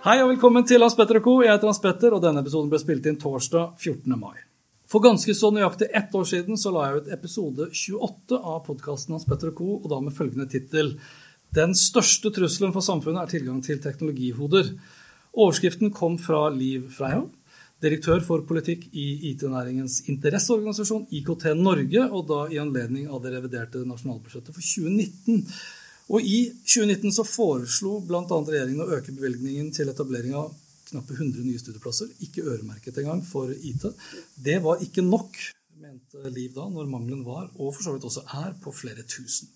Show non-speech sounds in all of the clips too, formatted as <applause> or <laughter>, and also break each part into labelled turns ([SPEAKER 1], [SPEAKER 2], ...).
[SPEAKER 1] Hei og velkommen til Hans Petter og Co. Jeg heter Hans Petter, og denne episoden ble spilt inn torsdag 14. mai. For ganske så nøyaktig ett år siden så la jeg ut episode 28 av podkasten Hans Petter og Co., og da med følgende tittel Den største trusselen for samfunnet er tilgang til teknologihoder. Overskriften kom fra Liv Freihaug, direktør for politikk i IT-næringens interesseorganisasjon IKT Norge, og da i anledning av det reviderte nasjonalbudsjettet for 2019. Og I 2019 så foreslo bl.a. regjeringen å øke bevilgningen til etablering av knappe 100 nye studieplasser, ikke øremerket engang for IT. Det var ikke nok, mente Liv da, når mangelen var, og for så vidt også er, på flere tusen.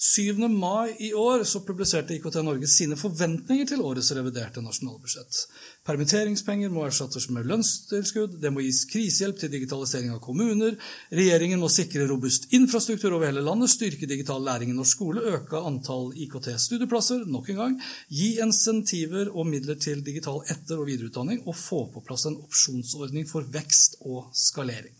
[SPEAKER 1] 7. mai i år så publiserte IKT Norge sine forventninger til årets reviderte nasjonalbudsjett. Permitteringspenger må erstattes med lønnstilskudd, det må gis krisehjelp til digitalisering av kommuner, regjeringen må sikre robust infrastruktur over hele landet, styrke digital læring i norsk skole, øke antall IKT-studieplasser nok en gang, gi insentiver og midler til digital etter- og videreutdanning, og få på plass en opsjonsordning for vekst og skalering.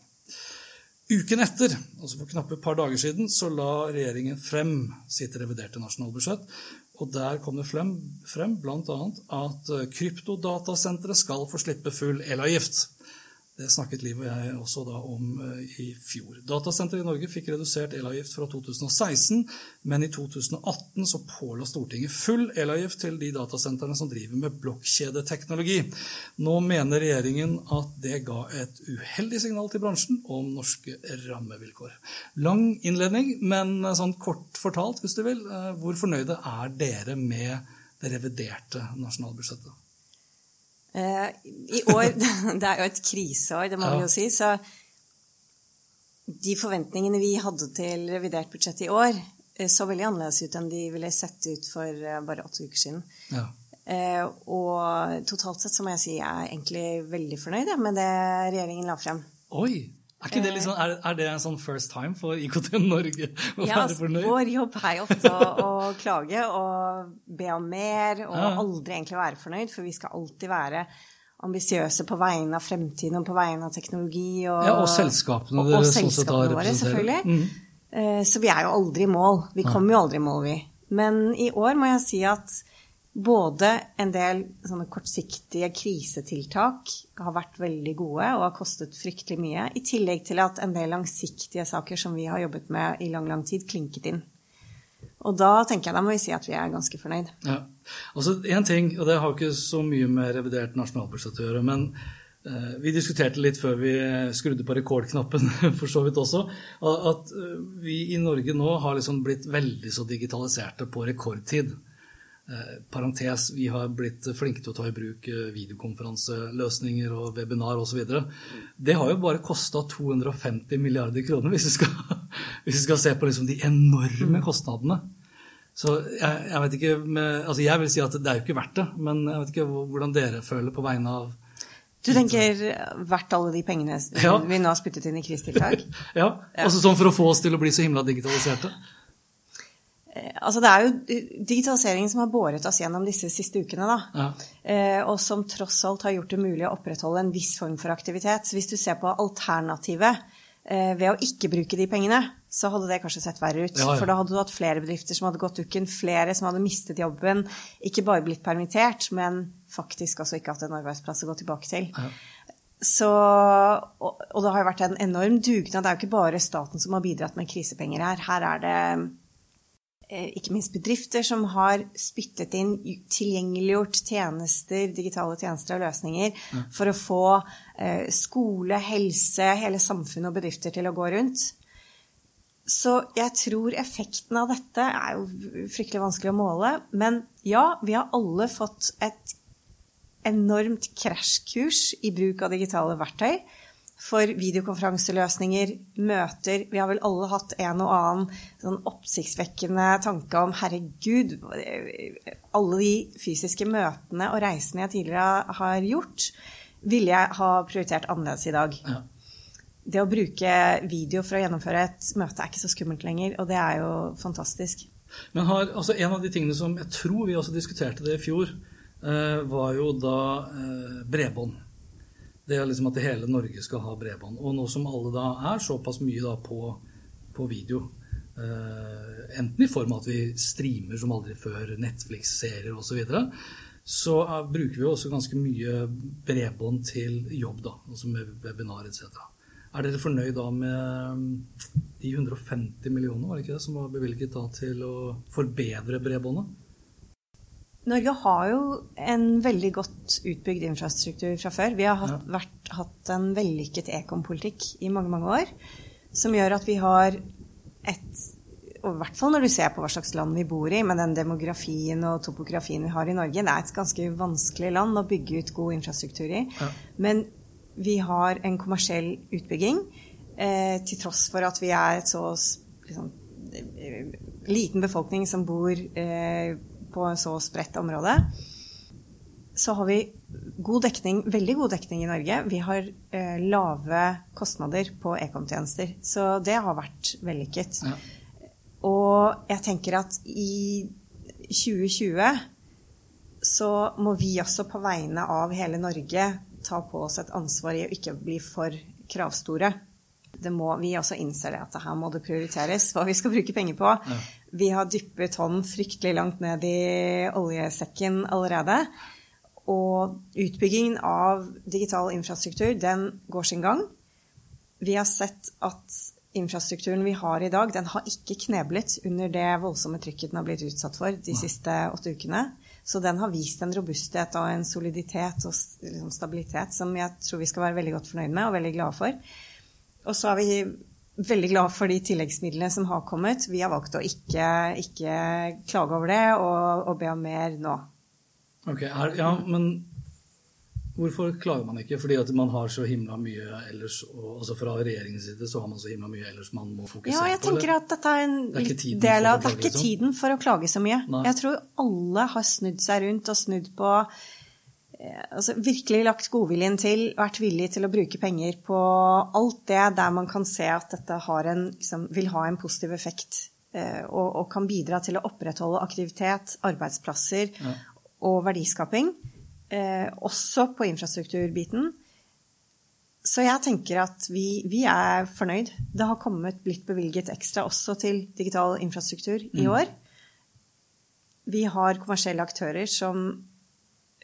[SPEAKER 1] Uken etter, altså for knappe et par dager siden, så la regjeringen frem sitt reviderte nasjonalbudsjett. Og der kom det frem, frem bl.a. at kryptodatasentre skal få slippe full elavgift. Det snakket Liv og jeg også da om i fjor. Datasenteret i Norge fikk redusert elavgift fra 2016, men i 2018 så påla Stortinget full elavgift til de datasentrene som driver med blokkjedeteknologi. Nå mener regjeringen at det ga et uheldig signal til bransjen om norske rammevilkår. Lang innledning, men sånn kort fortalt, hvis du vil, hvor fornøyde er dere med det reviderte nasjonalbudsjettet?
[SPEAKER 2] I år <laughs> Det er jo et kriseår, det må vi jo si. Så de forventningene vi hadde til revidert budsjett i år, så veldig annerledes ut enn de ville sett ut for bare åtte uker siden.
[SPEAKER 1] Ja.
[SPEAKER 2] Og totalt sett så må jeg si jeg er egentlig veldig fornøyd med det regjeringen la frem.
[SPEAKER 1] Oi! Er, det liksom, er, er, det en sånn first time for IKT Norge å
[SPEAKER 2] ja,
[SPEAKER 1] være fornøyd?
[SPEAKER 2] Vår jobb er ofte å, klage og be om mer, og
[SPEAKER 1] Ja.
[SPEAKER 2] aldri egentlig være fornøyd, for vi skal alltid være ambisiøse på vegne av fremtiden og på vegne av teknologi. Og,
[SPEAKER 1] Ja, og selskapene
[SPEAKER 2] og,
[SPEAKER 1] dere
[SPEAKER 2] og
[SPEAKER 1] sånn sett
[SPEAKER 2] har våre, selvfølgelig. Mm. Så vi er jo aldri i mål. Vi kommer jo aldri i mål, vi. Men i år må jeg si at både en del sånne kortsiktige krisetiltak har vært veldig gode og har kostet fryktelig mye, i tillegg til at en del langsiktige saker som vi har jobbet med i lang, lang tid, klinket inn. Og da tenker jeg da må vi si at vi er ganske fornøyd.
[SPEAKER 1] Ja. Altså, en ting, og det har ikke så mye med revidert nasjonalbudsjett å gjøre, men eh, vi diskuterte litt før vi skrudde på rekordknappen, <laughs> for så vidt også, at eh, vi i Norge nå har liksom blitt veldig så digitaliserte på rekordtid. Eh, parentes, vi har blitt flinke til å ta i bruk eh, videokonferanseløsninger og webinar osv. Det har jo bare kosta 250 milliarder kroner, hvis vi skal, <laughs> hvis vi skal se på liksom de enorme kostnadene. Så jeg, jeg vet ikke med, altså Jeg vil si at det er jo ikke verdt det, men jeg vet ikke hvordan dere føler på vegne av
[SPEAKER 2] Du tenker verdt alle de pengene
[SPEAKER 1] Ja.
[SPEAKER 2] vi nå har spyttet inn i krisetiltak? <laughs>
[SPEAKER 1] Ja, altså sånn for å få oss til å bli så himla digitaliserte.
[SPEAKER 2] Altså det er jo digitaliseringen som har båret oss gjennom disse siste ukene, da.
[SPEAKER 1] Ja.
[SPEAKER 2] Eh, og som tross alt har gjort det mulig å opprettholde en viss form for aktivitet. Så hvis du ser på alternativet eh, ved å ikke bruke de pengene, så hadde det kanskje sett verre ut.
[SPEAKER 1] Ja, ja.
[SPEAKER 2] For da hadde du hatt flere bedrifter som hadde gått dukken, flere som hadde mistet jobben, ikke bare blitt permittert, men faktisk også ikke hatt en arbeidsplass å gå tilbake til.
[SPEAKER 1] Ja.
[SPEAKER 2] Så, og, og det har jo vært en enorm dugnad. Det er jo ikke bare staten som har bidratt med krisepenger her. Her er det eh, ikke minst bedrifter som har spyttet inn tilgjengeliggjort tjenester, digitale tjenester og løsninger for å få eh, skole, helse, hele samfunnet og bedrifter til å gå rundt. Så jeg tror effekten av dette er jo fryktelig vanskelig å måle. Men ja, vi har alle fått et enormt krasjkurs i bruk av digitale verktøy for videokonferanseløsninger, møter Vi har vel alle hatt en og annen sånn oppsiktsvekkende tanke om herregud, alle de fysiske møtene og reisene jeg tidligere har gjort, ville jeg ha prioritert annerledes i dag. Ja. Det å bruke video for å gjennomføre et møte er ikke så skummelt lenger, og det er jo fantastisk.
[SPEAKER 1] Men har, altså En av de tingene som jeg tror vi også diskuterte det i fjor, eh, var jo da eh, bredbånd. Det er liksom at hele Norge skal ha bredbånd. Og nå som alle da er såpass mye da på, på video, uh, enten i form av at vi streamer som aldri før, Netflix-serier osv., så, videre, så er, bruker vi også ganske mye bredbånd til jobb, da, altså med webinar etc. Er dere fornøyd da med de 150 millionene var det ikke det, som var bevilget da til å forbedre bredbåndet?
[SPEAKER 2] Norge har jo en veldig godt utbygd infrastruktur fra før. Vi har hatt, vært, hatt en vellykket ekompolitikk i mange, mange år. Som gjør at vi har et og i hvert fall når du ser på hva slags land vi bor i, med den demografien og topografien vi har i Norge. Det er et ganske vanskelig land å bygge ut god infrastruktur i. Ja. Men vi har en kommersiell utbygging, eh, til tross for at vi er et så liksom, liten befolkning som bor eh, på så spredt område, så har vi god dekning, veldig god dekning i Norge. Vi har eh, lave kostnader på ekomtjenester. Så det har vært vellykket. Ja. Og jeg tenker at i 2020 så må vi også på vegne av hele Norge ta på oss et ansvar i å ikke bli for kravstore. Det må, vi også innser det at her må det prioriteres hva vi skal bruke penger på. Ja. Vi har dyppet hånden fryktelig langt ned i oljesekken allerede. Og utbyggingen av digital infrastruktur, den går sin gang. Vi har sett at infrastrukturen vi har i dag, den har ikke kneblet under det voldsomme trykket den har blitt utsatt for de siste åtte ukene. Så den har vist en robusthet og en soliditet og liksom stabilitet som jeg tror vi skal være veldig godt fornøyd med og veldig glade for. Og så har vi veldig glad for de tilleggsmidlene som har kommet. Vi har valgt å ikke, ikke klage over det og, og, be om mer nå.
[SPEAKER 1] Ok, er, Ja, men hvorfor klager man ikke? Fordi at man har så himla mye ellers, og altså fra regjeringens side så har man så himla mye ellers man må fokusere
[SPEAKER 2] på? Ja, jeg tenker at dette er en det er del av Det er ikke liksom? tiden for å klage så mye. Nei. Jeg tror alle har snudd seg rundt og snudd på altså virkelig lagt godviljen til, vært villig til å bruke penger på alt det der man kan se at dette en, liksom, vil ha en positiv effekt eh, og, og, kan bidra til å opprettholde aktivitet, arbeidsplasser ja. og verdiskaping. Eh, også på infrastrukturbiten. Så jeg tenker at vi, vi, er fornøyd. Det har kommet, blitt bevilget ekstra også til digital infrastruktur i mm. år. Vi har kommersielle aktører som Eh,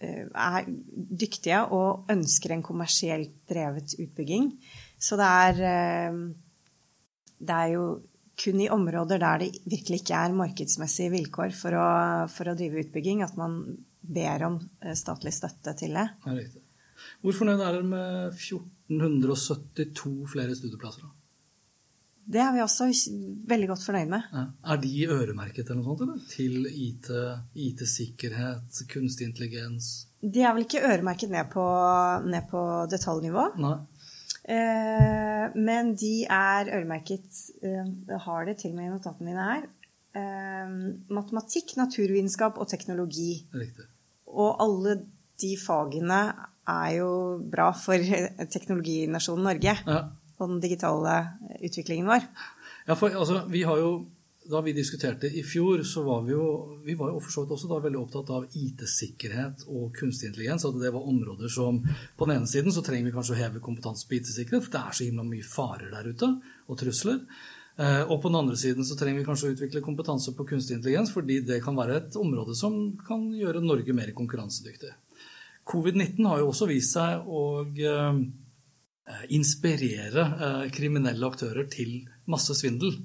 [SPEAKER 2] er dyktige og ønsker en kommersielt drevet utbygging. Så det er, eh, det er jo kun i områder der det virkelig ikke er markedsmessige vilkår for å, for å drive utbygging, at man ber om eh, statlig støtte til det.
[SPEAKER 1] Ja, riktig. Hvor fornøyd er dere med 1472 flere studieplasser? da?
[SPEAKER 2] Det er vi også veldig godt fornøyd med. Ja.
[SPEAKER 1] Er de øremerket eller noe sånt, eller? Til IT, IT-sikkerhet, kunstig intelligens?
[SPEAKER 2] De er vel ikke øremerket ned på, ned på detaljnivå.
[SPEAKER 1] Nei.
[SPEAKER 2] Eh, men de er øremerket eh, Jeg har det til og med i notatene mine her. Eh, matematikk, naturvitenskap og teknologi.
[SPEAKER 1] Riktig.
[SPEAKER 2] Og alle de fagene er jo bra for <laughs> teknologinasjonen Norge. Ja på den digitale utviklingen vår.
[SPEAKER 1] Ja, for altså, vi har jo, Da vi diskuterte i fjor, så var vi jo vi var jo for så vidt også da veldig opptatt av IT-sikkerhet og kunstig intelligens. At det var områder som På den ene siden så trenger vi kanskje å heve kompetanse på IT-sikkerhet, for det er så himla mye farer der ute, og trusler. Eh, og på den andre siden så trenger vi kanskje å utvikle kompetanse på kunstig intelligens, fordi det kan være et område som kan gjøre Norge mer konkurransedyktig. Covid-19 har jo også vist seg å eh, Eh, inspirere eh, kriminelle aktører til masse svindel.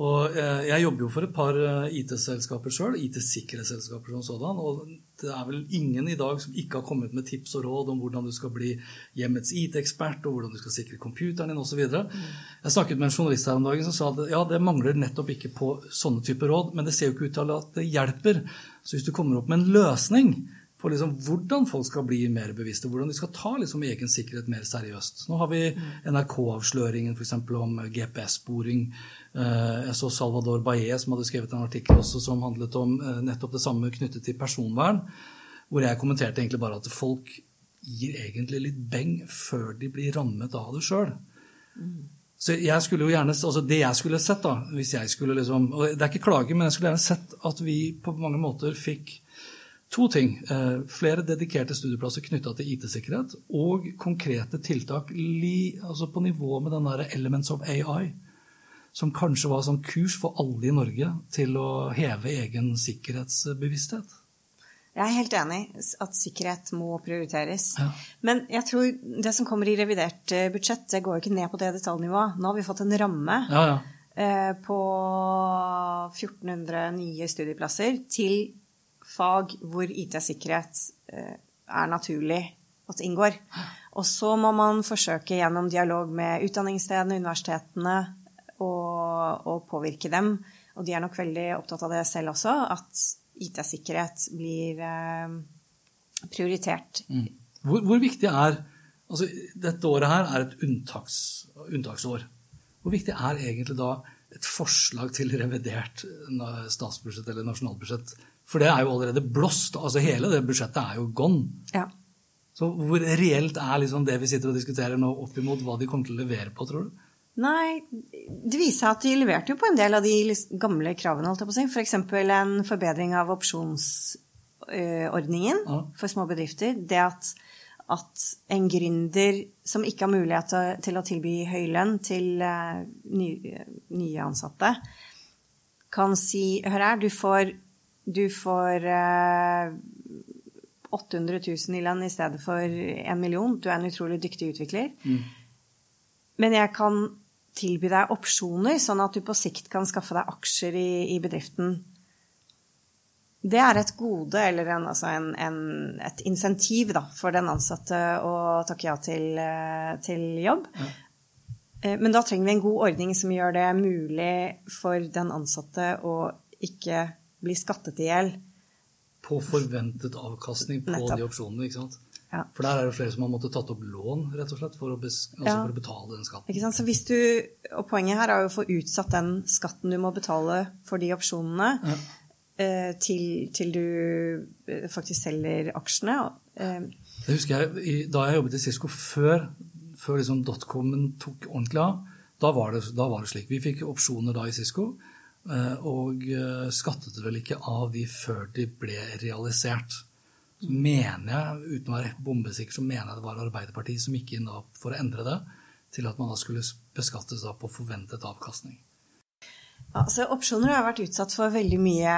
[SPEAKER 1] Og eh, jeg jobber jo for et par eh, IT-selskaper sjøl, IT-sikkerhetsselskaper som sådan. Og det er vel ingen i dag som ikke har kommet med tips og råd om hvordan du skal bli hjemmets IT-ekspert, og hvordan du skal sikre computeren din osv. Mm. Jeg snakket med en journalist her om dagen som sa at ja, det mangler nettopp ikke på sånne typer råd, men det ser jo ikke ut til at det hjelper. Så hvis du kommer opp med en løsning på liksom hvordan folk skal bli mer bevisste, hvordan de skal ta liksom egen sikkerhet mer seriøst. Nå har vi NRK-avsløringen f.eks. om GPS-sporing. Eh, jeg så Salvador Baez som hadde skrevet en artikkel også som handlet om eh, nettopp det samme knyttet til personvern, hvor jeg kommenterte egentlig bare at folk gir egentlig litt beng før de blir rammet av det sjøl. Så jeg skulle jo gjerne, altså Det jeg skulle sett, da, hvis jeg skulle liksom og Det er ikke klage, men jeg skulle gjerne sett at vi på mange måter fikk To ting. Eh, flere dedikerte studieplasser knytta til IT-sikkerhet og konkrete tiltak li, altså på nivå med den der Elements of AI, som kanskje var sånn kurs for alle i Norge til å heve egen sikkerhetsbevissthet.
[SPEAKER 2] Jeg er helt enig at sikkerhet må prioriteres. Ja. Men jeg tror det som kommer i revidert eh, budsjett, det går ikke ned på det detaljnivået. Nå har vi fått en ramme ja, ja. Eh, på 1400 nye studieplasser til fag hvor IT-sikkerhet eh, er naturlig at inngår. Og så må man forsøke gjennom dialog med utdanningsstedene, universitetene, å påvirke dem. Og de er nok veldig opptatt av det selv også, at IT-sikkerhet blir eh, prioritert.
[SPEAKER 1] Mm. Hvor, hvor, viktig er altså Dette året her er et unntaks, unntaksår. Hvor viktig er egentlig da et forslag til revidert statsbudsjett eller nasjonalbudsjett for det er jo allerede blåst. altså Hele det budsjettet er jo gone. Ja. Så hvor reelt er liksom det vi sitter og diskuterer nå, opp imot hva de kommer til å levere på, tror du?
[SPEAKER 2] Nei, det viser seg at de leverte jo på en del av de gamle kravene. holdt jeg på å si. F.eks. For en forbedring av opsjonsordningen ja. for små bedrifter. Det at, at, en gründer som ikke har mulighet til å tilby høy lønn til nye, nye ansatte, kan si Hør her, du får du får eh, 800 000 i lønn i stedet for en million. Du er en utrolig dyktig utvikler. Mm. Men jeg kan tilby deg opsjoner, sånn at du på sikt kan skaffe deg aksjer i, i bedriften. Det er et gode, eller en, altså en, en, et insentiv da, for den ansatte å takke ja til, eh, til jobb. Ja. Eh, men da trenger vi en god ordning som gjør det mulig for den ansatte å ikke bli skattet i hjel.
[SPEAKER 1] På forventet avkastning på Nettopp. de opsjonene, ikke sant? Ja. For der er det flere som har måttet tatt opp lån rett og slett, for å, altså ja. for å betale den skatten.
[SPEAKER 2] Ikke sant? Så hvis du, og Poenget her er jo å få utsatt den skatten du må betale for de opsjonene, ja. eh, til, til, du eh, faktisk selger aksjene. Eh.
[SPEAKER 1] Det husker jeg Da jeg jobbet i Cisco før, før liksom dotcomen tok ordentlig av, da var, det, da var det slik. Vi fikk opsjoner da i Cisco. Eh, og eh, skattet vel ikke av de før de ble realisert. Så mener jeg, uten å være bombesikker, så mener jeg det var Arbeiderpartiet som gikk inn da for å endre det til at man da skulle beskattes da på forventet avkastning.
[SPEAKER 2] Altså, opsjoner har vært utsatt for veldig mye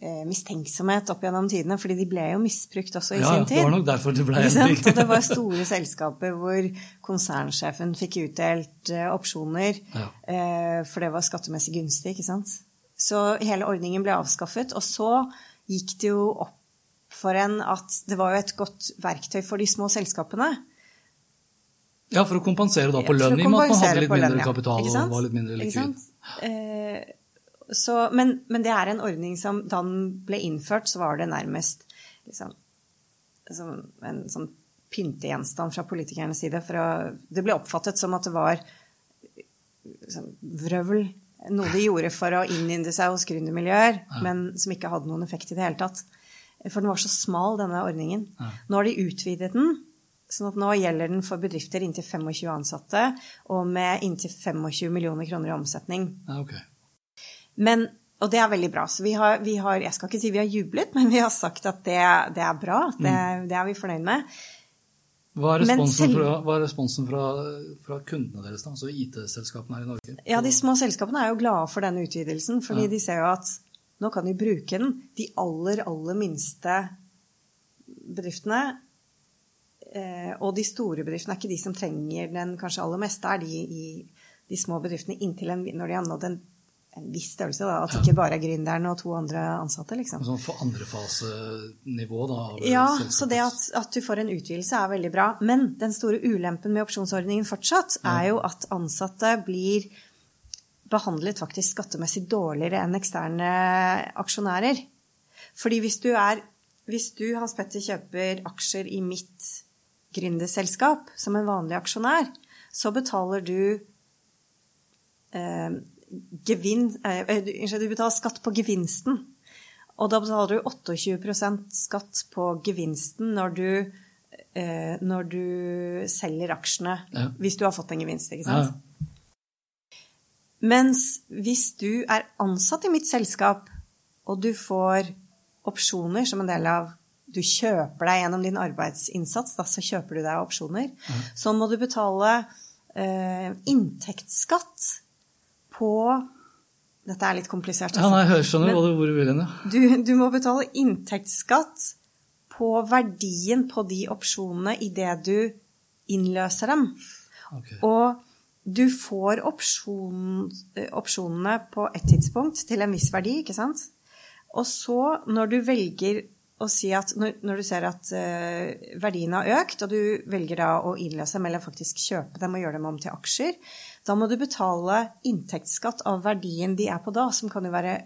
[SPEAKER 2] mistenksomhet opp gjennom tidene, fordi de ble jo misbrukt også i
[SPEAKER 1] ja,
[SPEAKER 2] sin tid.
[SPEAKER 1] Ja, det var nok derfor det ble endring.
[SPEAKER 2] Og det var store selskaper hvor konsernsjefen fikk utdelt eh, opsjoner, ja. eh, for det var skattemessig gunstig, ikke sant. Så hele ordningen ble avskaffet. Og så gikk det jo opp for en at det var jo et godt verktøy for de små selskapene.
[SPEAKER 1] Ja, for å kompensere da på lønn, i og med at man hadde litt mindre lønn, ja. kapital og var litt mindre likvid.
[SPEAKER 2] Eh, så, men, men, det er en ordning som da den ble innført, så var det nærmest liksom, en sånn pyntegjenstand fra politikernes side. For å, det ble oppfattet som at det var liksom, vrøvl noe de gjorde for å innynde seg hos gründermiljøer, ja. men som ikke hadde noen effekt i det hele tatt. For den var så smal, denne ordningen. Ja. Nå har de utvidet den, sånn at nå gjelder den for bedrifter inntil 25 ansatte og med inntil 25 millioner kroner i omsetning.
[SPEAKER 1] Ja, okay.
[SPEAKER 2] Men, og det er veldig bra. Så vi har, vi har, jeg skal ikke si vi har jublet, <laughs> men vi har sagt at det, det er bra. Det, mm. det, er vi fornøyd med.
[SPEAKER 1] Hva er responsen, fra, hva er responsen fra, fra, kundene deres, da, altså IT-selskapene her i Norge?
[SPEAKER 2] Ja, De små selskapene er jo glade for denne utvidelsen, fordi ja. de ser jo at nå kan de bruke den. De aller, aller minste bedriftene eh, og de store bedriftene er ikke de som trenger den kanskje aller mest. Det er de i de små bedriftene inntil en, når de har nådd en en viss størrelse. Da, at det ikke bare er gründeren og to andre ansatte. liksom.
[SPEAKER 1] Sånn for andrefasenivå, da?
[SPEAKER 2] Ja, så det at, at du får en utvidelse er veldig bra. Men den store ulempen med opsjonsordningen fortsatt er jo at ansatte blir behandlet faktisk skattemessig dårligere enn eksterne aksjonærer. Fordi hvis du er Hvis du, Hans Petter, kjøper aksjer i mitt gründerselskap som en vanlig aksjonær, så betaler du eh, gevin, eh, eh, du- du betaler skatt på gevinsten. Og da betaler du 28% skatt på gevinsten når du, eh, når du selger aksjene.
[SPEAKER 1] Ja.
[SPEAKER 2] Hvis du har fått en gevinst, ikke
[SPEAKER 1] Ja.
[SPEAKER 2] Mens hvis du er ansatt i mitt selskap, og du får opsjoner som en del av Du kjøper deg gjennom din arbeidsinnsats, da, så kjøper du deg opsjoner. Så må du betale eh, inntektsskatt på Dette er litt komplisert.
[SPEAKER 1] ja nei, jeg skjønner du, hvor du vil hen, ja.
[SPEAKER 2] Du, du må betale inntektsskatt på verdien på de opsjonene idet du innløser dem.
[SPEAKER 1] Okay.
[SPEAKER 2] Og du får opsjon, eh, opsjonene på et tidspunkt til en viss verdi, ikke sant? Og så, når du velger å si at Når, når du ser at uh, verdien har økt, og du velger da å innløse dem eller faktisk kjøpe dem og gjøre dem om til aksjer, da må du betale inntektsskatt av verdien de er på da, som kan jo være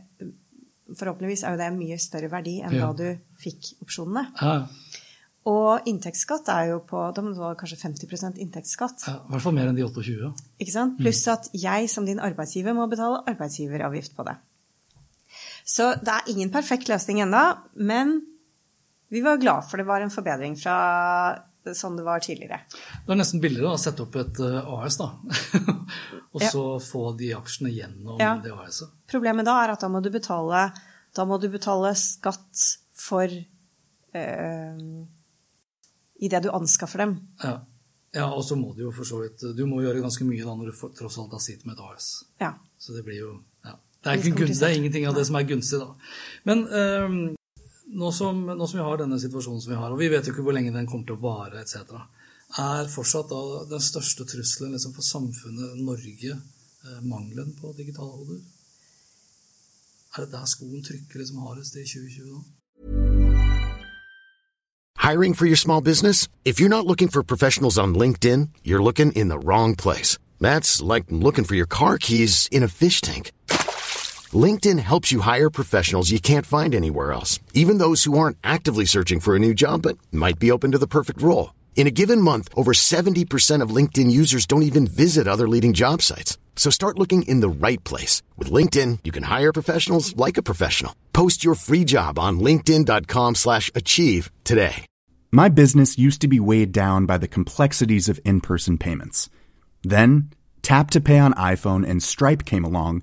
[SPEAKER 2] Forhåpentligvis er jo det en mye større verdi enn
[SPEAKER 1] Ja.
[SPEAKER 2] da du fikk opsjonene.
[SPEAKER 1] Ja,
[SPEAKER 2] Og inntektsskatt er jo på Da må du ha kanskje 50 inntektsskatt.
[SPEAKER 1] ja, I hvert fall mer enn de 28.
[SPEAKER 2] Ikke sant? Pluss at jeg som din arbeidsgiver må betale arbeidsgiveravgift på det. Så det er ingen perfekt løsning ennå, men vi var glad for det var en forbedring fra sånn det var tidligere.
[SPEAKER 1] Det er nesten billigere å sette opp et eh, AS, da. <laughs> og
[SPEAKER 2] Ja.
[SPEAKER 1] så få de aksjene gjennom
[SPEAKER 2] Ja.
[SPEAKER 1] det AS-et.
[SPEAKER 2] Problemet da er at da må du betale, må du betale skatt for øh, i det du anskaffer dem.
[SPEAKER 1] Ja. ja, og så må du jo for så vidt Du må gjøre ganske mye da når du tross alt har sitt med et AS.
[SPEAKER 2] Ja.
[SPEAKER 1] Så det blir jo ja. det, er det er ingenting av det som er gunstig, da. Men ehm, nå, som, nå som vi har denne situasjonen som vi har, og vi vet jo ikke hvor lenge den kommer til å vare, etc., er fortsatt da den største trusselen liksom, for samfunnet Norge eh, mangelen på digitale hoder? Er det der skoen trykker liksom hardest i 2020 nå?
[SPEAKER 3] Hiring for your small business? If you're not looking for professionals on LinkedIn, you're looking in the wrong place. That's like looking for your car keys in a fish tank. LinkedIn helps you hire professionals you can't find anywhere else, even those who aren't actively searching for a new job but might be open to the perfect role. In a given month, over 70% of LinkedIn users don't even visit other leading job sites. So start looking in the right place. With LinkedIn, you can hire professionals like a professional. Post your free job on linkedin.com slash achieve today.
[SPEAKER 4] My business used to be weighed down by the complexities of in person payments. Then, Tap to Pay on iPhone and Stripe came along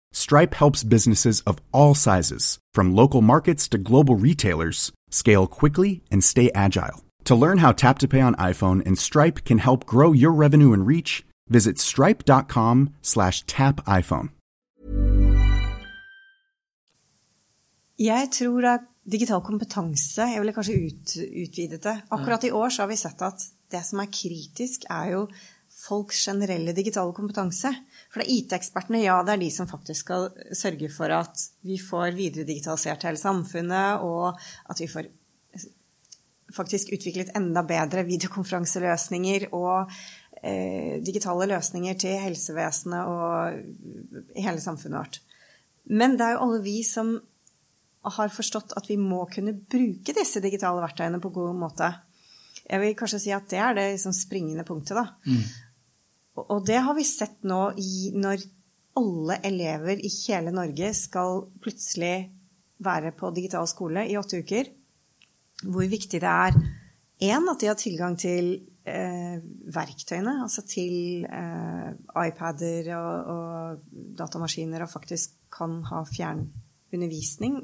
[SPEAKER 4] Stripe helps businesses of all sizes, from local markets to global retailers, scale quickly and stay agile. To learn how Tap to Pay on iPhone and Stripe can help grow your revenue and reach, visit stripe.com slash tap iPhone.
[SPEAKER 2] Jeg tror at digital kompetanse Jeg ville kanskje ut, utvidet det. Akkurat i år så har vi sett at det som er kritisk, er jo folks generelle digitale kompetanse. For det er IT-ekspertene, ja, det er de som faktisk skal sørge for at vi får videre digitalisert hele samfunnet, og at vi får faktisk utviklet enda bedre videokonferanseløsninger og eh, digitale løsninger til helsevesenet og hele samfunnet vårt. Men det er jo alle vi som har forstått at vi må kunne bruke disse digitale verktøyene på god måte. Jeg vil kanskje si at det er det liksom springende punktet, da. Og- Og det har vi sett nå i, når alle elever i hele Norge skal plutselig være på digital skole i åtte uker. Hvor viktig det er én, at de har tilgang til eh, verktøyene, altså til eh, iPader og, og datamaskiner, og faktisk kan ha fjernundervisning.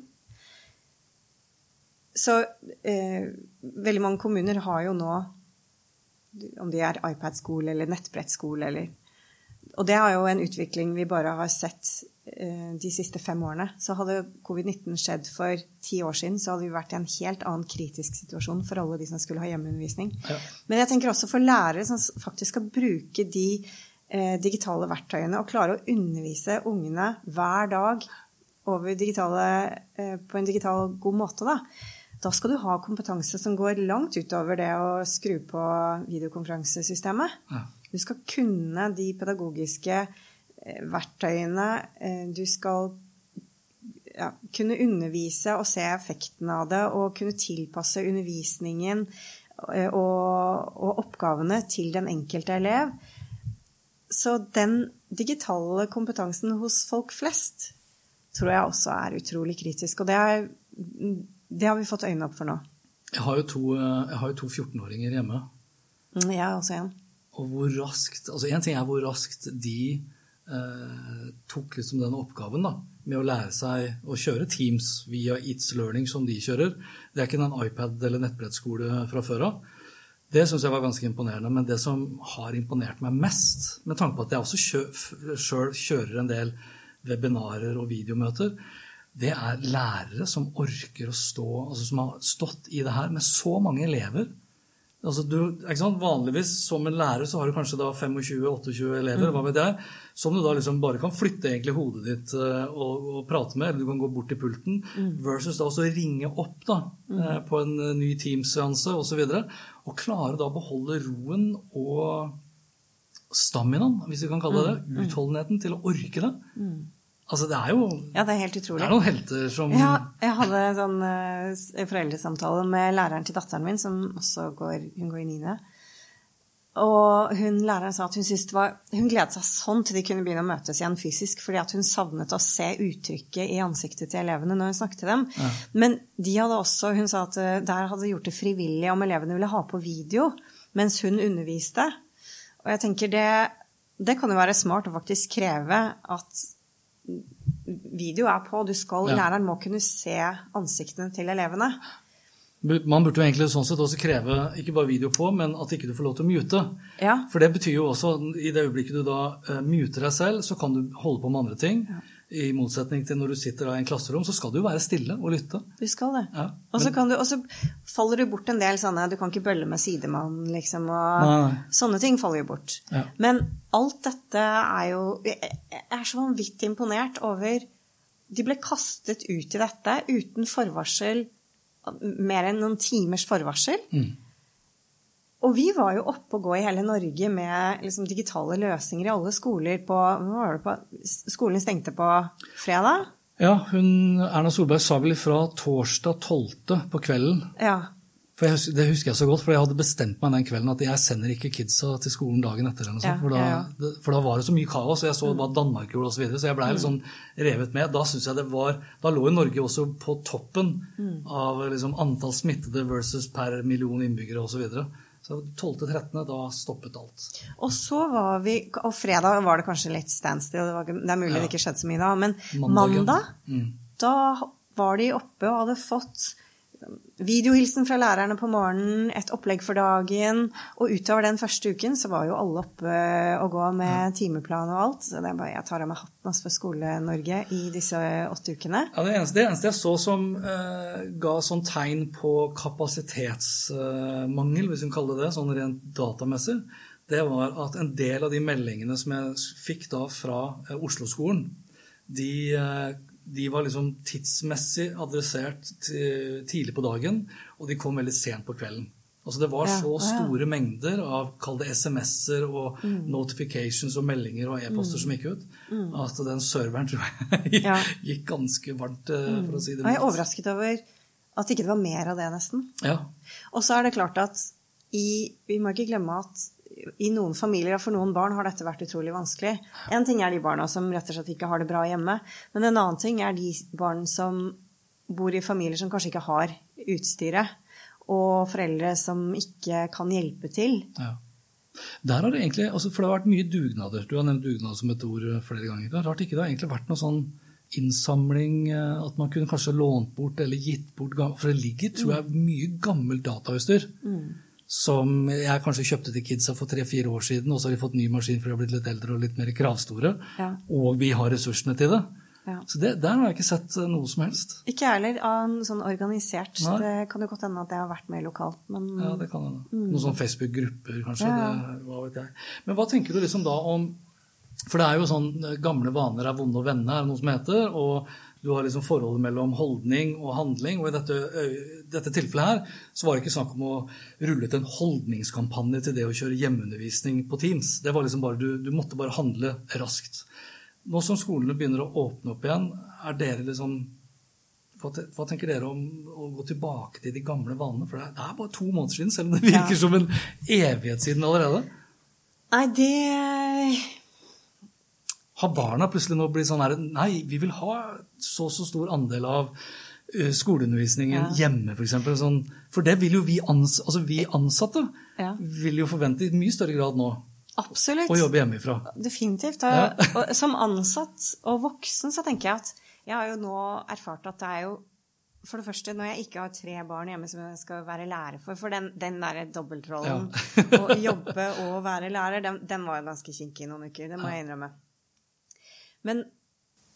[SPEAKER 2] Så eh, veldig mange kommuner har jo nå, om de er iPad-skole eller nettbrettskole eller Og det er jo en utvikling vi bare har sett eh, de siste fem årene. Så hadde covid-19 skjedd for ti år siden, så hadde vi vært i en helt annen kritisk situasjon for alle de som skulle ha hjemmeundervisning.
[SPEAKER 1] Ja.
[SPEAKER 2] Men jeg tenker også for lærere som faktisk skal bruke de eh, digitale verktøyene og klare å undervise ungene hver dag digitale, eh, på en digital god måte, da. Da skal du ha kompetanse som går langt utover det å skru på videokonferansesystemet.
[SPEAKER 1] Ja.
[SPEAKER 2] Du skal kunne de pedagogiske eh, verktøyene. eh, Du skal ja, kunne undervise og se effekten av det, og kunne tilpasse undervisningen eh, og, og oppgavene til den enkelte elev. Så den digitale kompetansen hos folk flest tror jeg også er utrolig kritisk. Og det, er, det har vi fått øynene opp for nå.
[SPEAKER 1] Jeg har jo to, eh, to 14-åringer hjemme.
[SPEAKER 2] Mm, Jeg har også en.
[SPEAKER 1] Og hvor raskt altså En ting er hvor raskt de eh, tok liksom den oppgaven da, med å lære seg å kjøre Teams via It's Learning som de kjører. Det er ikke en iPad- eller nettbrettskole fra før av. Det syns jeg var ganske imponerende. Men det som har imponert meg mest, med tanke på at jeg også sjøl kjører en del webinarer og videomøter, det er lærere som orker å stå, altså som har stått i det her med så mange elever. Altså du? Vanligvis som en lærer så har du kanskje da 25-28 elever, hva vet jeg, som du da liksom bare kan flytte egentlig hodet ditt eh, og, og prate med, eller du kan gå bort til pulten, versus da også ringe opp da, mm. på en eh, ny Teams-seanse osv. Og, og klare da å beholde roen og staminaen, hvis vi kan kalle det det, utholdenheten til å orke det. Altså det er jo
[SPEAKER 2] Ja, det er helt
[SPEAKER 1] det er noen helter som
[SPEAKER 2] Ja, jeg hadde en sånn uh, foreldresamtale med læreren til datteren min, som også går, hun går i niende. Og hun, læreren sa at hun, var, hun gledet seg sånn til de kunne begynne å møtes igjen fysisk, fordi at hun savnet å se uttrykket i ansiktet til elevene når hun snakket til dem. Men de hadde også, hun sa at eh, der hadde gjort det frivillig om elevene ville ha på video mens hun underviste. Og jeg tenker det, det kan jo være smart å faktisk kreve at video er på. Du skal,
[SPEAKER 1] Ja.
[SPEAKER 2] Læreren må kunne se ansiktene til elevene.
[SPEAKER 1] Man burde jo egentlig sånn sett også kreve ikke bare video på, men at ikke du får lov til å mute.
[SPEAKER 2] Ja.
[SPEAKER 1] For det betyr jo også i det øyeblikket du da uh, muter deg selv, så kan du holde på med andre ting. I motsetning til når du sitter i en klasserom, så skal du jo være stille og lytte.
[SPEAKER 2] Du skal det.
[SPEAKER 1] Ja,
[SPEAKER 2] og, så
[SPEAKER 1] men-
[SPEAKER 2] kan du, og så faller du bort en del sånne Du kan ikke bølle med sidemann, liksom. Og
[SPEAKER 1] Nei.
[SPEAKER 2] sånne ting faller jo bort.
[SPEAKER 1] Ja.
[SPEAKER 2] Men alt dette er jo jeg er så vanvittig imponert over De ble kastet ut i dette uten forvarsel, mer enn noen timers forvarsel.
[SPEAKER 1] Mm.
[SPEAKER 2] Og vi var jo oppe og gå i hele Norge med liksom, digitale løsninger i alle skoler på, hva var det på Skolen stengte på fredag?
[SPEAKER 1] Ja, hun, Erna Solberg sa vel fra torsdag 12. på kvelden.
[SPEAKER 2] Ja.
[SPEAKER 1] For jeg, Det husker jeg så godt, for jeg hadde bestemt meg den kvelden at jeg sender ikke kidsa til skolen dagen etter. Eller noe
[SPEAKER 2] Ja,
[SPEAKER 1] for, da,
[SPEAKER 2] ja,
[SPEAKER 1] det- for da var det så mye kaos, og jeg så hva Danmark gjorde osv. Så, videre, så jeg blei litt sånn revet med. Da jeg det var, da lå jo Norge også på toppen av liksom, antall smittede versus per million innbyggere osv. Så, videre. Så 12.13. da stoppet alt.
[SPEAKER 2] Og så var vi Og fredag var det kanskje litt standstill. Det, var, det er mulig
[SPEAKER 1] Ja.
[SPEAKER 2] det ikke skjedde så mye da. Men
[SPEAKER 1] Mandagen.
[SPEAKER 2] mandag,
[SPEAKER 1] Mm.
[SPEAKER 2] da var de oppe og hadde fått videohilsen fra lærerne på morgenen, et opplegg for dagen. Og utover den første uken så var jo alle oppe og gå med timeplan og alt. Så det er bare, jeg tar av meg hatten altså, for Skole-Norge i disse åtte ukene.
[SPEAKER 1] Ja, det, eneste, det eneste jeg så som eh, ga sånn tegn på kapasitetsmangel, hvis vi kan kalle det det, sånn rent datamessig, det var at en del av de meldingene som jeg fikk da fra eh, Oslo-skolen, de, eh, de var liksom tidsmessig adressert til, tidlig på dagen, og de kom veldig sent på kvelden. Altså Det var
[SPEAKER 2] Ja,
[SPEAKER 1] så
[SPEAKER 2] ja.
[SPEAKER 1] store mengder av kall det SMS-er og notifications og meldinger og e-poster som gikk ut, at den serveren tror jeg <laughs>
[SPEAKER 2] Ja.
[SPEAKER 1] gikk ganske varmt, eh, for å si det
[SPEAKER 2] Og jeg er overrasket over at ikke det var mer av det, nesten.
[SPEAKER 1] Ja.
[SPEAKER 2] Og så er det klart at i, vi må ikke glemme at i noen familier og for noen barn har dette vært utrolig vanskelig. En ting er de barna som rett og slett ikke har det bra hjemme, men en annen ting er de barn som bor i familier som kanskje ikke har utstyret. og foreldre som ikke kan hjelpe til.
[SPEAKER 1] Ja. Der har det egentlig, altså For det har vært mye dugnader. Du har nevnt dugnad som et ord flere ganger. Det er rart ikke det har egentlig vært noe sånn innsamling, eh, at man kunne kanskje lånt bort eller gitt bort For det ligger, tror jeg, mye gammelt datautstyr mm. Som jeg kanskje kjøpte til kidsa for tre-fire år siden, og så har de fått ny maskin for de har blitt litt eldre og litt mer kravstore, ja. og vi har ressursene til det. Ja. Så det, Der har jeg ikke sett eh, noe som helst.
[SPEAKER 2] Ikke jeg heller. Sånn organisert. Nei. Det kan jo godt hende at jeg har vært med lokalt. Men...
[SPEAKER 1] Ja, det kan hende. Mm. Noen sånn Facebook-grupper, kanskje. Ja. Det, hva vet jeg. Men hva tenker du liksom da om For det er jo sånn eh, gamle vaner er vonde å vende, er det noe som heter. Og du har liksom forholdet mellom holdning og handling. Og i dette, dette, tilfellet her så var det ikke snakk om å rulle ut en holdningskampanje til det å kjøre hjemmeundervisning på Teams. Det var liksom bare, du, du måtte bare handle raskt. Nå som skolene begynner å åpne opp igjen, er dere liksom hva, tenker dere om å gå tilbake til de gamle vanene? For det er, bare to måneder siden, selv om det virker ja. som en evighet siden allerede.
[SPEAKER 2] Nei, det
[SPEAKER 1] Har barna plutselig nå blitt sånn her Nei, vi vil ha så så stor andel av skoleundervisningen ja. hjemme, f.eks. For, sånn, for det vil jo vi, ans altså, vi ansatte ja. vil jo forvente i mye større grad nå.
[SPEAKER 2] Absolutt.
[SPEAKER 1] Å jobbe hjemmefra.
[SPEAKER 2] Definitivt. Og, ja. <laughs> og, som ansatt og voksen så tenker jeg at jeg har jo nå erfart at det er jo for det første, når jeg ikke har tre barn hjemme som jeg skal være lærer for For den, den derre dobbeltrollen, ja. <laughs> å jobbe og være lærer, den, den var jo ganske kinkig noen uker. Det må jeg innrømme. Men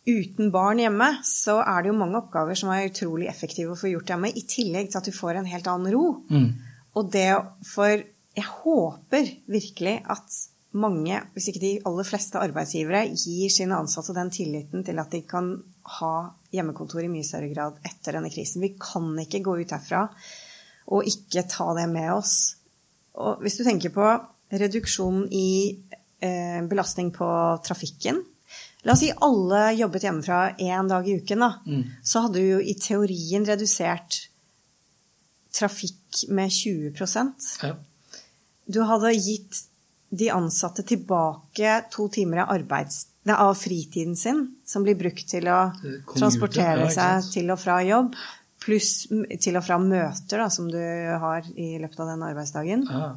[SPEAKER 2] uten barn hjemme så er det jo mange oppgaver som er utrolig effektive å få gjort hjemme, i tillegg til at du får en helt annen ro. Mm. Og det for Jeg håper virkelig at mange, hvis ikke de aller fleste arbeidsgivere, gir sine ansatte den tilliten til at de kan ha hjemmekontor i mye større grad etter denne krisen. Vi kan ikke gå ut herfra og ikke ta det med oss. Og hvis du tenker på reduksjon i eh, belastning på trafikken La oss si alle jobbet hjemmefra én dag i uken. Da. Mm. Så hadde du jo i teorien redusert trafikk med 20 ja. Du hadde gitt de ansatte tilbake to timer av, arbeids, av fritiden sin, som blir brukt til å transportere seg til og fra jobb, pluss til og fra møter da, som du har i løpet av den arbeidsdagen. Ja.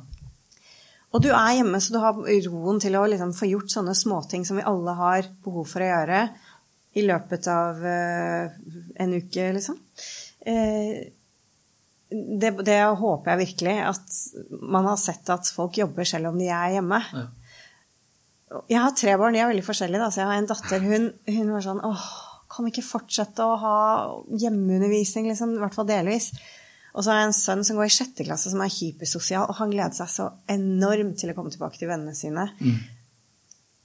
[SPEAKER 2] Og du er hjemme, så du har roen til å liksom få gjort sånne småting som vi alle har behov for å gjøre i løpet av uh, en uke, liksom. Uh, det, det, håper jeg virkelig. At man har sett at folk jobber selv om de er hjemme. Ja. Jeg har tre barn, de er veldig forskjellige. Da. Så jeg har en datter, hun, hun var sånn åh, kan vi ikke fortsette å ha hjemmeundervisning, liksom? I hvert fall delvis. Og så har jeg en sønn som går i sjette klasse, som er hypersosial, og han gleder seg så enormt til å komme tilbake til vennene sine. Mm.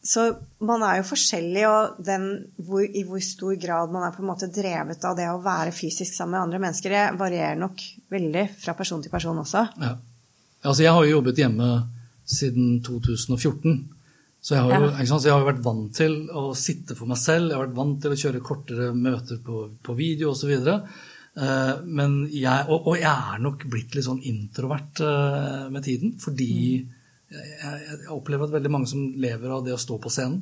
[SPEAKER 2] Så man er jo forskjellig, og den, hvor, i hvor stor grad man er på en måte drevet av det å være fysisk sammen med andre mennesker, det varierer nok veldig fra person til person også. Ja.
[SPEAKER 1] Altså, jeg har jo jobbet hjemme siden 2014. Så jeg, har jo, ja. så jeg har jo vært vant til å sitte for meg selv, jeg har vært vant til å kjøre kortere møter på, på video osv. Uh, men jeg, og, og, jeg er nok blitt litt sånn introvert uh, med tiden fordi mm jeg, jeg, opplever at veldig mange som lever av det å stå på scenen,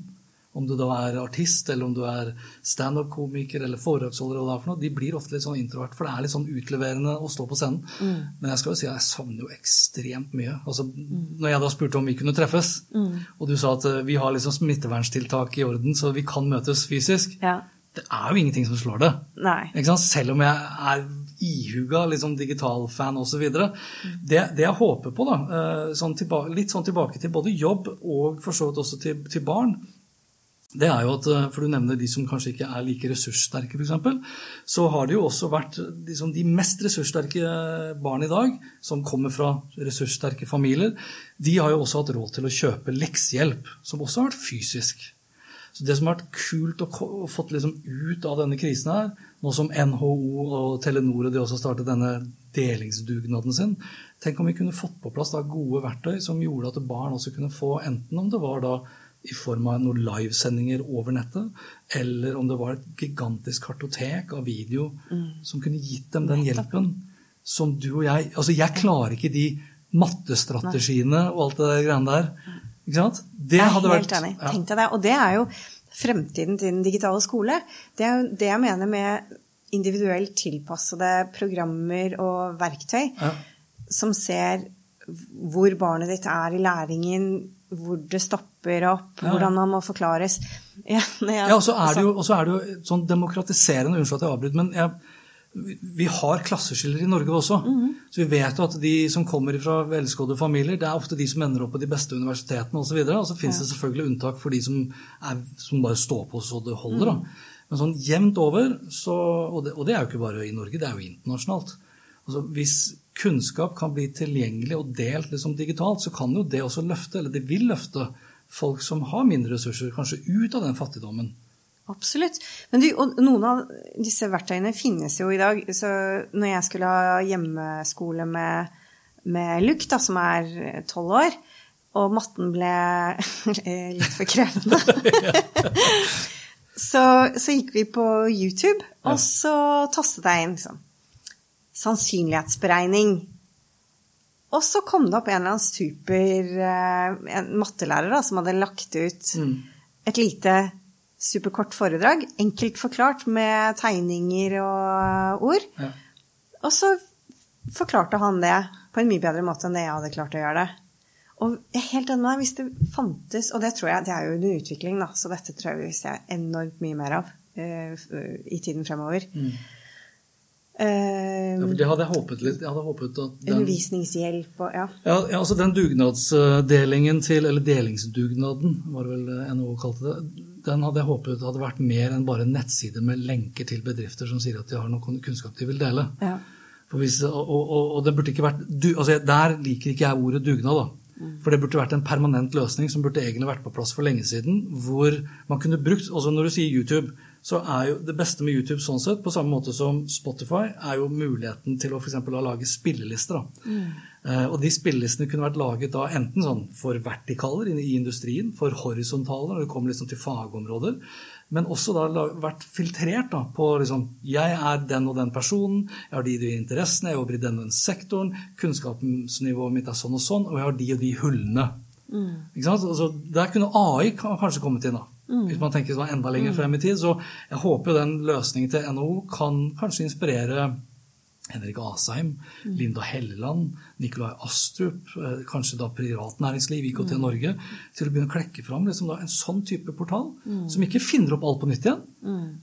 [SPEAKER 1] om du da er artist, eller om du er standup-komiker eller foredragsholder, eller for noe, de blir ofte litt sånn introvert, for det er litt sånn utleverende å stå på scenen. Mm. Men jeg skal jo si at jeg savner jo ekstremt mye. Altså, mm. Når jeg da spurte om vi kunne treffes, mm. og du sa at uh, vi har liksom smitteverntiltak i orden, så vi kan møtes fysisk, ja. Det er jo ingenting som slår det. Selv om jeg er ihuga liksom, digitalfan osv. Det, det jeg håper på, da, eh, sånn tilbake, litt sånn tilbake til både jobb og for så vidt også til, til, barn, det er jo at, eh, For du nevner de som kanskje ikke er like ressurssterke, f.eks. Så har det jo også vært liksom, de mest ressurssterke barn i dag, som kommer fra ressurssterke familier, de har jo også hatt råd til å kjøpe leksehjelp, som også har vært fysisk. Så Det som har vært kult å få liksom ut av denne krisen, her, nå som NHO og Telenor og de også startet denne delingsdugnaden sin Tenk om vi kunne fått på plass gode verktøy som gjorde at barn også kunne få, enten om det var da i form av noen livesendinger over nettet, eller om det var et gigantisk kartotek av video mm. som kunne gitt dem den hjelpen som du og jeg Altså, jeg klarer ikke de mattestrategiene og alt det der greiene der. Ikke sant?
[SPEAKER 2] Det jeg hadde helt vært enig. Ja. Tenk deg det. Og det er jo fremtiden til den digitale skole. Det er jo det jeg mener med individuelt tilpassede programmer og verktøy. Ja. som ser hvor barnet ditt er i læringen, hvor det stopper opp,
[SPEAKER 1] Ja.
[SPEAKER 2] hvordan man må forklares. <laughs> Ja, jeg-
[SPEAKER 1] Ja, er og så er det jo sånn demokratiserende, unnskyld at jeg avbryter, men jeg, vi har klasseskiller i Norge også. Så vi vet jo at de som kommer fra velskådde familier, det er ofte de som ender opp på de beste universitetene osv. Og, så finnes det selvfølgelig unntak for de som, er, som bare står på så det holder. Da. Men sånn jevnt over, så, og, det, og det er jo ikke bare i Norge, det er jo internasjonalt. Altså, hvis kunnskap kan bli tilgjengelig og delt liksom digitalt, så kan jo det også løfte, eller det vil løfte, folk som har mindre ressurser, kanskje ut av den fattigdommen.
[SPEAKER 2] Absolutt. Men du, og noen av disse verktøyene finnes jo i dag. Så når jeg skulle ha hjemmeskole med, med Luke, da, som er tolv år, og matten ble <laughs> litt for krevende <laughs> så, så gikk vi på YouTube, og så tastet jeg inn liksom, sannsynlighetsberegning. Og så kom det opp en eller annen super eh, en mattelærer da, som hadde lagt ut et lite superkort foredrag, enkelt forklart med tegninger og ord.
[SPEAKER 1] Ja.
[SPEAKER 2] Og så forklarte han det på en mye bedre måte enn det jeg hadde klart å gjøre det. Og helt enig hvis det fantes, og det tror jeg, det er jo under utvikling, da, så dette tror jeg vi ser enormt mye mer av uh, i tiden fremover. Eh,
[SPEAKER 1] Ja, for det hadde jeg håpet litt. Jeg hadde håpet at den,
[SPEAKER 2] undervisningshjelp og ja.
[SPEAKER 1] ja, ja, altså den dugnadsdelingen til, eller delingsdugnaden, var det vel NHO kalte det, den hadde jeg håpet hadde vært mer enn bare en nettside med lenker til bedrifter som sier at de har noe kunnskap de vil dele.
[SPEAKER 2] Ja.
[SPEAKER 1] Hvis, og, og, og det burde ikke vært du, altså Der liker ikke jeg ordet dugnad. da. For det burde vært en permanent løsning som burde egentlig vært på plass for lenge siden. Hvor man kunne brukt altså Når du sier YouTube, så er jo det beste med YouTube sånn sett, på samme måte som Spotify, er jo muligheten til å for eksempel, lage spillelister. da. Eh, og de spillelistene kunne vært laget da enten sånn for vertikaler i industrien, for horisontaler når det kommer liksom til fagområder, men også da vært filtrert da, på liksom Jeg er den og den personen, jeg har de og de interessene, jeg jobber i den og den sektoren, kunnskapsnivået mitt er sånn og sånn, og jeg har de og de hullene. Ikke sant? Altså, der kunne AI kanskje kommet inn, da. Hvis man tenker sånn enda lenger frem i tid. Så jeg håper jo den løsningen til NHO kan kanskje inspirere Henrik Asheim, Linda Helleland, Nikolai Astrup, eh, kanskje da privat næringsliv, IKT Norge, til å begynne å klekke fram liksom da en sånn type portal, som ikke finner opp alt på nytt igjen,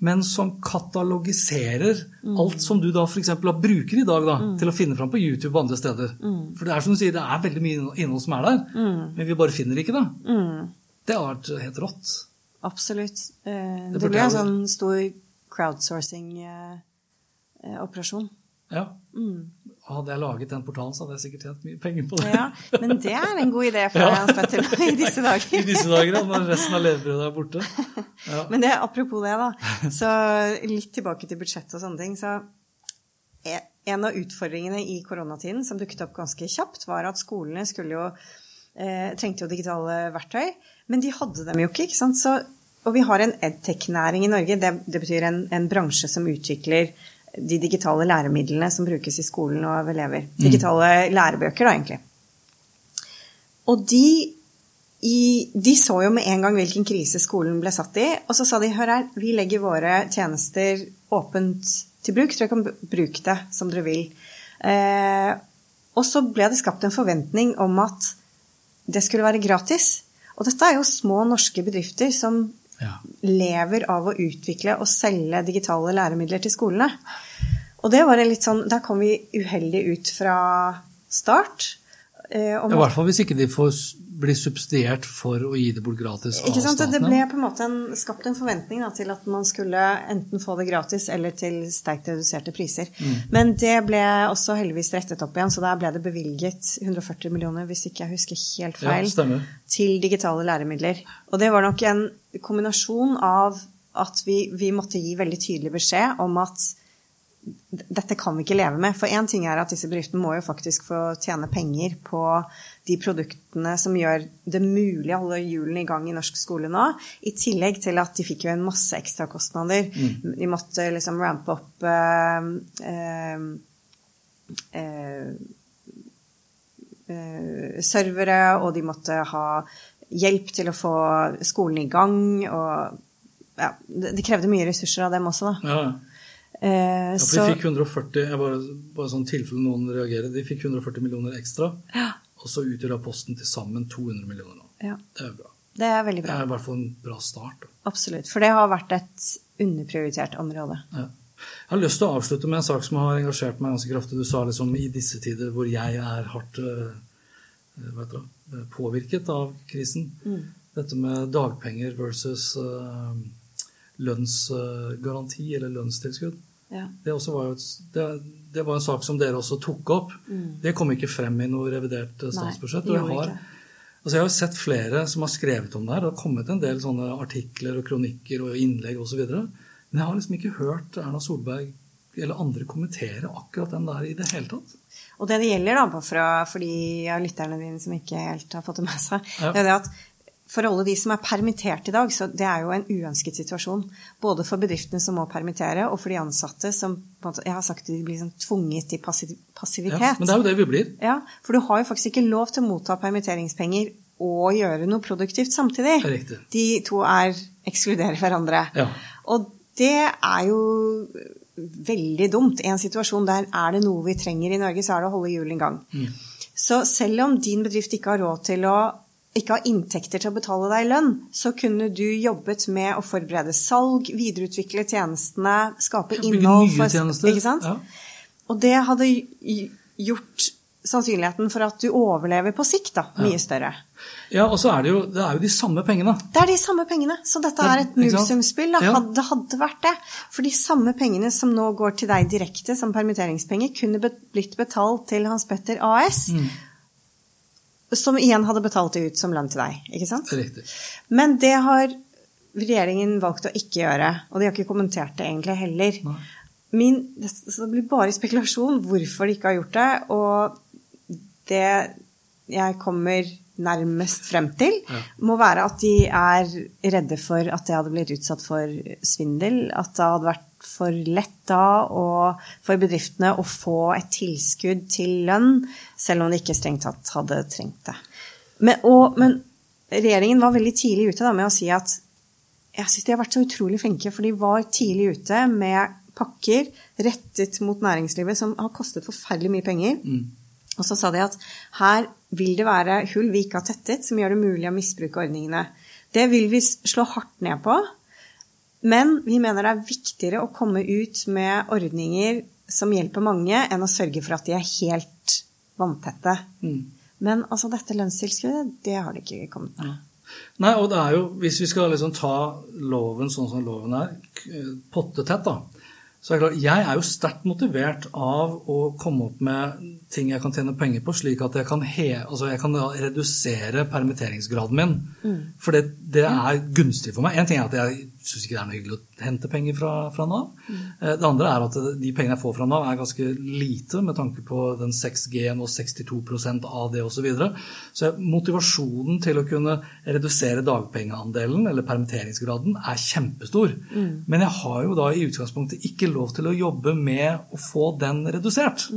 [SPEAKER 1] men som katalogiserer alt som du da f.eks. bruker i dag da, til å finne fram på YouTube og andre steder. For det er som du sier, det er veldig mye innhold som er der, men vi bare finner ikke det. Det har vært helt rått.
[SPEAKER 2] Absolutt. Eh,
[SPEAKER 1] Det
[SPEAKER 2] Det, blir en sånn stor crowdsourcing-operasjon.
[SPEAKER 1] Ja. Hadde jeg laget den portalen, så hadde jeg sikkert tjent mye penger på det.
[SPEAKER 2] Ja, men det er en god idé for deg, Hans Petter, i <laughs> disse dager.
[SPEAKER 1] I disse dager, når resten av levebrødet er borte. Ja. <laughs>
[SPEAKER 2] Men det, apropos det, da. Så litt tilbake til budsjett og sånne ting. Så e- en av utfordringene i koronatiden som dukket opp ganske kjapt, var at skolene skulle jo eh, trengte jo digitale verktøy, men de hadde dem jo ikke. ikke sant? Så, og vi har en edtech-næring i Norge. Det, det betyr en, en bransje som utvikler de digitale læremidlene som brukes i skolen og av elever. Digitale lærebøker, da, egentlig. Og de, i, de så jo med en gang hvilken krise skolen ble satt i, og så sa de hør her, vi legger våre tjenester åpent til bruk, så dere kan bruke det som dere vil. Eh, og så ble det skapt en forventning om at det skulle være gratis. Og dette er jo små norske bedrifter som
[SPEAKER 1] Ja.
[SPEAKER 2] lever av å utvikle og selge digitale læremidler til skolene. Og det var litt sånn Da kom vi uheldig ut fra start. Eh,
[SPEAKER 1] I hvert fall hvis ikke de får bli subsidiert for å gi det bort gratis av staten.
[SPEAKER 2] Det ble på en måte en, skapt en forventning da, til at man skulle enten få det gratis eller til sterkt reduserte priser.
[SPEAKER 1] Mm.
[SPEAKER 2] Men det ble også heldigvis rettet opp igjen, så der ble det bevilget 140 millioner, hvis ikke jeg husker helt feil,
[SPEAKER 1] ja,
[SPEAKER 2] til digitale læremidler. Og det var nok en kombinasjon av at vi, vi måtte gi veldig tydelig beskjed om at dette kan vi ikke leve med. For én ting er at disse bedriftene må jo faktisk få tjene penger på de produktene som gjør det mulig å holde hjulene i gang i norsk skole nå. I tillegg til at de fikk jo en masse ekstrakostnader. De måtte liksom rampe opp eh, eh, eh, servere, og de måtte ha hjelp til å få skolen i gang. Og ja, det, det krevde mye ressurser av dem også, da.
[SPEAKER 1] Ja.
[SPEAKER 2] Eh,
[SPEAKER 1] Ja, for de fikk 140, jeg bare, bare sånn tilfelle noen reagerer, de fikk 140 millioner ekstra, og så utgjør da posten til sammen 200 millioner nå.
[SPEAKER 2] ja,
[SPEAKER 1] Det er jo bra.
[SPEAKER 2] det er veldig
[SPEAKER 1] Det
[SPEAKER 2] bra.
[SPEAKER 1] er i hvert fall en bra start. Da.
[SPEAKER 2] Absolutt. For det har vært et underprioritert område.
[SPEAKER 1] Ja. Jeg har lyst til å avslutte med en sak som har engasjert meg ganske kraftig. Du sa liksom i disse tider hvor jeg er hardt eh, eh, påvirket av krisen. Dette med dagpenger versus eh, lønnsgaranti eller lønnstilskudd.
[SPEAKER 2] Ja.
[SPEAKER 1] Det, var et, det, det var en sak som dere også tok opp. Det kom ikke frem i noe revidert eh, statsbudsjett. Nei, jeg har, altså jeg har sett flere som har skrevet om det her. Det har kommet en del sånne artikler og kronikker og innlegg osv. Men jeg har liksom ikke hørt Erna Solberg eller andre kommentere akkurat den der i det hele tatt.
[SPEAKER 2] Og det det gjelder, da, for de av lytterne dine som ikke helt har fått det med seg,
[SPEAKER 1] Ja.
[SPEAKER 2] det er det at for alle de som er permittert i dag, så det er jo en uønsket situasjon. Både for bedriftene som må permittere, og for de ansatte som jeg har sagt de blir sånn tvunget til passivitet.
[SPEAKER 1] Ja, men det er jo det vi blir.
[SPEAKER 2] Ja, for du har jo faktisk ikke lov til å motta permitteringspenger og gjøre noe produktivt samtidig.
[SPEAKER 1] Det er riktig.
[SPEAKER 2] De to er ekskluderer hverandre.
[SPEAKER 1] Ja.
[SPEAKER 2] Og det er jo veldig dumt. I en situasjon der er det noe vi trenger i Norge, så er det å holde hjulene i gang.
[SPEAKER 1] Mm.
[SPEAKER 2] Så selv om din bedrift ikke har råd til å ikke har inntekter til å betale deg lønn, så kunne du jobbet med å forberede salg, videreutvikle tjenestene, skape innhold for
[SPEAKER 1] tjenester. Ja.
[SPEAKER 2] Og det hadde gjort sannsynligheten for at du overlever på sikt, da, mye større.
[SPEAKER 1] ja, og så er det jo, det er jo de samme pengene.
[SPEAKER 2] Det er de samme pengene, så dette er et nullsumspill.
[SPEAKER 1] Det.
[SPEAKER 2] Hadde, det hadde vært det. For de samme pengene som nå går til deg direkte som permitteringspenger, kunne blitt betalt til Hans Petter AS,
[SPEAKER 1] Mm.
[SPEAKER 2] Som igjen hadde betalt det ut som lønn til deg. ikke sant?
[SPEAKER 1] Riktig.
[SPEAKER 2] Men det har regjeringen valgt å ikke gjøre, og de har ikke kommentert det egentlig heller. Min, det, så det blir bare spekulasjon hvorfor de ikke har gjort det, og det jeg kommer nærmest frem til,
[SPEAKER 1] Ja.
[SPEAKER 2] må være at de er redde for at det hadde blitt utsatt for svindel, at det hadde vært for lett da og for bedriftene å få et tilskudd til lønn, selv om de ikke strengt tatt hadde trengt det. Men, og, men regjeringen var veldig tidlig ute da, med å si at jeg syns de har vært så utrolig flinke, for de var tidlig ute med pakker rettet mot næringslivet som har kostet forferdelig mye penger. Og så sa de at her vil det være hull vi ikke har tettet, som gjør det mulig å misbruke ordningene. Det vil vi slå hardt ned på, men vi mener det er viktigere å komme ut med ordninger som hjelper mange, enn å sørge for at de er helt vanntette. Men altså, dette lønnstilskuddet, det har det ikke kommet med.
[SPEAKER 1] Nei, og det er jo, hvis vi skal liksom ta loven sånn som loven er, pottetett, da, så er det klart, jeg er jo sterkt motivert av å komme opp med ting jeg kan tjene penger på, slik at jeg kan, he, altså jeg kan redusere permitteringsgraden min. For det, det er gunstig for meg. En ting er at jeg syns ikke det er noe hyggelig å hente penger fra, fra Nav. Eh, Det andre er at de pengene jeg får fra Nav, er ganske lite med tanke på den 6G-en og 62 av det osv. Så, videre. så motivasjonen til å kunne redusere dagpengeandelen, eller permitteringsgraden, er kjempestor. Men jeg har jo da i utgangspunktet ikke lov til å jobbe med å få den redusert.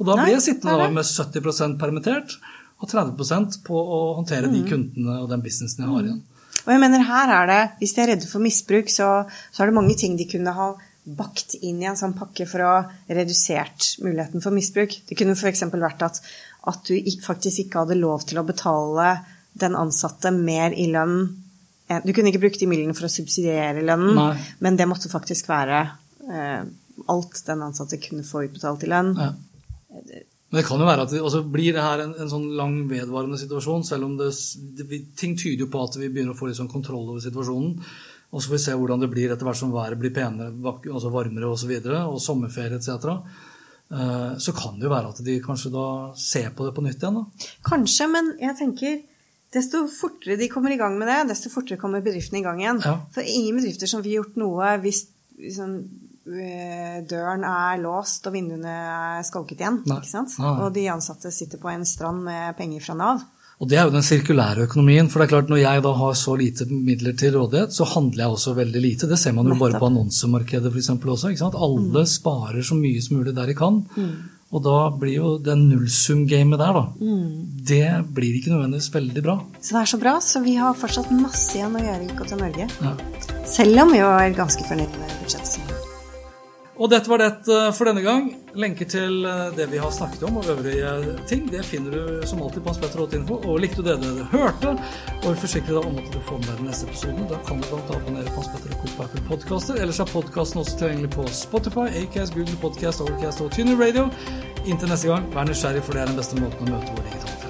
[SPEAKER 1] Og da blir jeg sittende med 70% permittert og 30% på å håndtere
[SPEAKER 2] Mm.
[SPEAKER 1] de kundene og den businessen jeg har igjen.
[SPEAKER 2] Og jeg mener her er det, hvis de er redde for misbruk, så, så er det mange ting de kunne ha bakt inn i en sånn pakke for å ha redusert muligheten for misbruk. Det kunne f.eks. vært at, at du faktisk ikke hadde lov til å betale den ansatte mer i lønn. Eh, Du kunne ikke brukt de midlene for å subsidiere lønnen,
[SPEAKER 1] Nei.
[SPEAKER 2] men det måtte faktisk være eh, alt den ansatte kunne få utbetalt i lønn.
[SPEAKER 1] Ja. Men det kan jo være at altså blir det her en, en sånn lang vedvarende situasjon, selv om det, det, ting tyder jo på at vi begynner å få litt sånn kontroll over situasjonen. Og så får vi se hvordan det blir etter hvert som været blir penere, altså varmere osv., og, så videre, og sommerferie etc. Eh, Så kan det jo være at de kanskje da ser på det på nytt igjen. da.
[SPEAKER 2] Kanskje, men jeg tenker desto fortere de kommer i gang med det, desto fortere kommer bedriften i gang igjen.
[SPEAKER 1] Ja.
[SPEAKER 2] For ingen bedrifter som får gjort noe hvis liksom, døren er låst og vinduene er skalket igjen.
[SPEAKER 1] Nei.
[SPEAKER 2] Ikke sant?
[SPEAKER 1] Nei.
[SPEAKER 2] Og de ansatte sitter på en strand med penger fra Nav.
[SPEAKER 1] Og det er jo den sirkulære økonomien. For det er klart når jeg da har så lite midler til rådighet, så handler jeg også veldig lite. Det ser man jo bare på annonsemarkedet f.eks. også. ikke sant? Alle sparer så mye som mulig der de kan. Og da blir jo det nullsum-gamet der, da, det blir ikke nødvendigvis veldig bra.
[SPEAKER 2] Så det er så bra, så vi har fortsatt masse igjen å gjøre i IKT Norge.
[SPEAKER 1] Ja.
[SPEAKER 2] Selv om vi var ganske fornøyd med budsjettet.
[SPEAKER 1] Og dette var det eh, for denne gang. Lenker til eh, det vi har snakket om og øvrige ting, det finner du som alltid på Info. Og likte du det du hørte, og forsikre deg om at du får med deg den neste episoden, da kan du blant abonnere på Hans Petter Co. på Apple Podcaster. Ellers er podkasten også tilgjengelig på Spotify, Acast, Google Podcast, Overcast og Tuner Radio. Inntil neste gang, vær nysgjerrig, for det er den beste måten å møte vår digitale